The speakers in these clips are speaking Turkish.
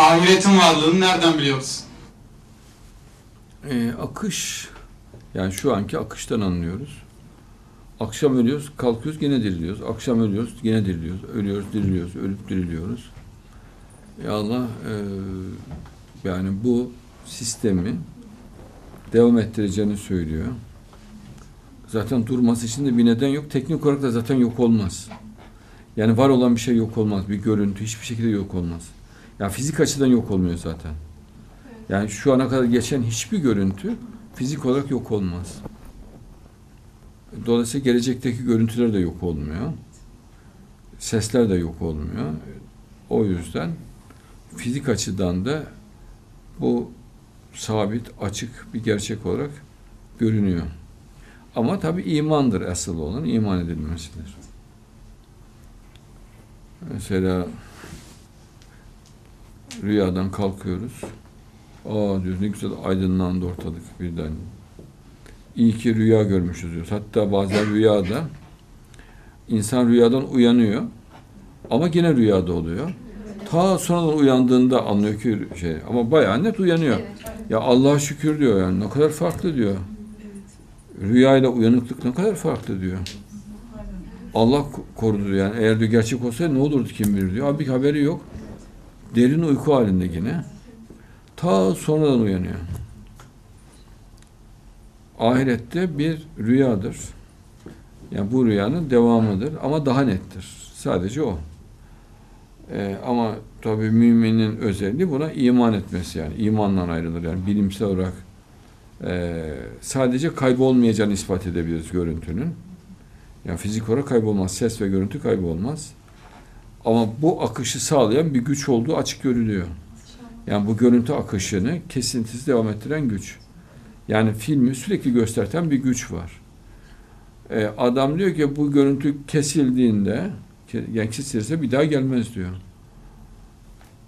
ahiretin varlığını nereden biliyoruz? Ee, akış, yani şu anki akıştan anlıyoruz. Akşam ölüyoruz, kalkıyoruz, gene diriliyoruz. Akşam ölüyoruz, gene diriliyoruz. Ölüyoruz, diriliyoruz, ölüp diriliyoruz. Ya Allah, e, yani bu sistemi devam ettireceğini söylüyor. Zaten durması için de bir neden yok. Teknik olarak da zaten yok olmaz. Yani var olan bir şey yok olmaz. Bir görüntü hiçbir şekilde yok olmaz. Yani fizik açıdan yok olmuyor zaten. Yani şu ana kadar geçen hiçbir görüntü fizik olarak yok olmaz. Dolayısıyla gelecekteki görüntüler de yok olmuyor. Sesler de yok olmuyor. O yüzden fizik açıdan da bu sabit, açık bir gerçek olarak görünüyor. Ama tabi imandır asıl olan, iman edilmesidir. Mesela rüyadan kalkıyoruz. Aa diyoruz ne güzel aydınlandı ortalık birden. İyi ki rüya görmüşüz diyoruz. Hatta bazen rüyada insan rüyadan uyanıyor ama yine rüyada oluyor. Ta sonradan uyandığında anlıyor ki şey ama bayağı net uyanıyor. Ya Allah'a şükür diyor yani ne kadar farklı diyor. Rüyayla uyanıklık ne kadar farklı diyor. Allah korudu yani eğer diyor gerçek olsaydı ne olurdu kim bilir diyor. Abi haberi yok. Derin uyku halinde yine. Ta sonradan uyanıyor. Ahirette bir rüyadır. Yani bu rüyanın devamıdır ama daha nettir. Sadece o. Ee, ama tabi müminin özelliği buna iman etmesi yani. imandan ayrılır yani bilimsel olarak e, sadece kaybolmayacağını ispat edebiliriz görüntünün. Yani fizik olarak kaybolmaz. Ses ve görüntü kaybolmaz. Ama bu akışı sağlayan bir güç olduğu açık görülüyor. Yani bu görüntü akışını kesintisiz devam ettiren güç. Yani filmi sürekli gösterten bir güç var. Ee, adam diyor ki bu görüntü kesildiğinde yani kesilirse bir daha gelmez diyor.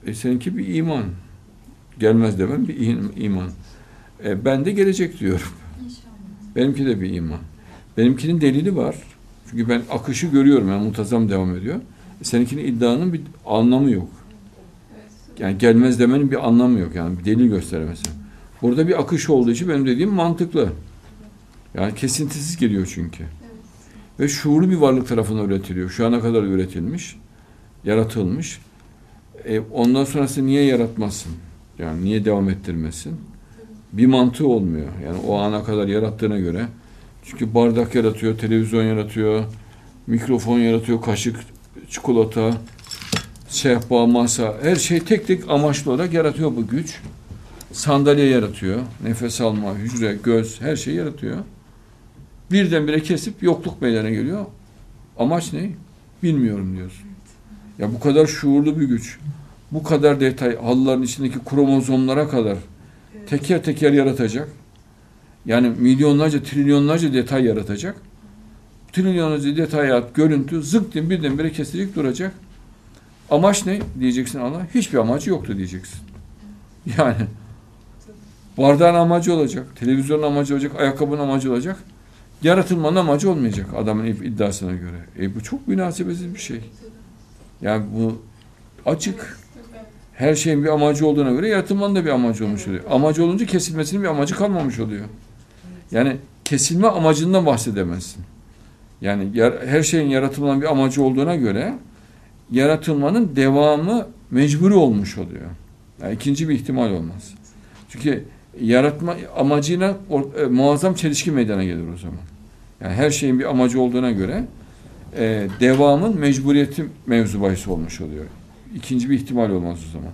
E seninki bir iman. Gelmez demem bir iman. E, ben de gelecek diyorum. Benimki de bir iman. Benimkinin delili var. Çünkü ben akışı görüyorum. Yani muntazam devam ediyor. Seninkinin iddianın bir anlamı yok. Yani gelmez demenin bir anlamı yok. Yani bir delil gösteremezsin. Burada bir akış olduğu için benim dediğim mantıklı. Yani kesintisiz geliyor çünkü. Ve şuurlu bir varlık tarafından üretiliyor. Şu ana kadar üretilmiş, yaratılmış. E, ondan sonrası niye yaratmasın? Yani niye devam ettirmesin? Bir mantığı olmuyor. Yani o ana kadar yarattığına göre. Çünkü bardak yaratıyor, televizyon yaratıyor, mikrofon yaratıyor, kaşık, çikolata, sehpa, masa, her şey tek tek amaçlı olarak yaratıyor bu güç. Sandalye yaratıyor, nefes alma, hücre, göz, her şeyi yaratıyor. Birdenbire kesip yokluk meydana geliyor. Amaç ne? Bilmiyorum diyorsun. Ya bu kadar şuurlu bir güç, bu kadar detay, halıların içindeki kromozomlara kadar teker teker yaratacak. Yani milyonlarca, trilyonlarca detay yaratacak. Trilyonlarca detay, görüntü, zık diye birdenbire kesilecek duracak. Amaç ne diyeceksin Allah? Hiçbir amacı yoktu diyeceksin. Yani bardağın amacı olacak, televizyonun amacı olacak, ayakkabının amacı olacak. Yaratılmanın amacı olmayacak adamın iddiasına göre. E bu çok münasebetsiz bir şey. Yani bu açık. Her şeyin bir amacı olduğuna göre yaratılmanın da bir amacı olmuş oluyor. Amacı olunca kesilmesinin bir amacı kalmamış oluyor. Yani kesilme amacından bahsedemezsin. Yani her şeyin yaratılmanın bir amacı olduğuna göre yaratılmanın devamı mecburi olmuş oluyor. Yani ikinci bir ihtimal olmaz. Çünkü yaratma amacıyla e, muazzam çelişki meydana gelir o zaman. Yani her şeyin bir amacı olduğuna göre e, devamın mecburiyeti mevzu bahis olmuş oluyor. İkinci bir ihtimal olmaz o zaman.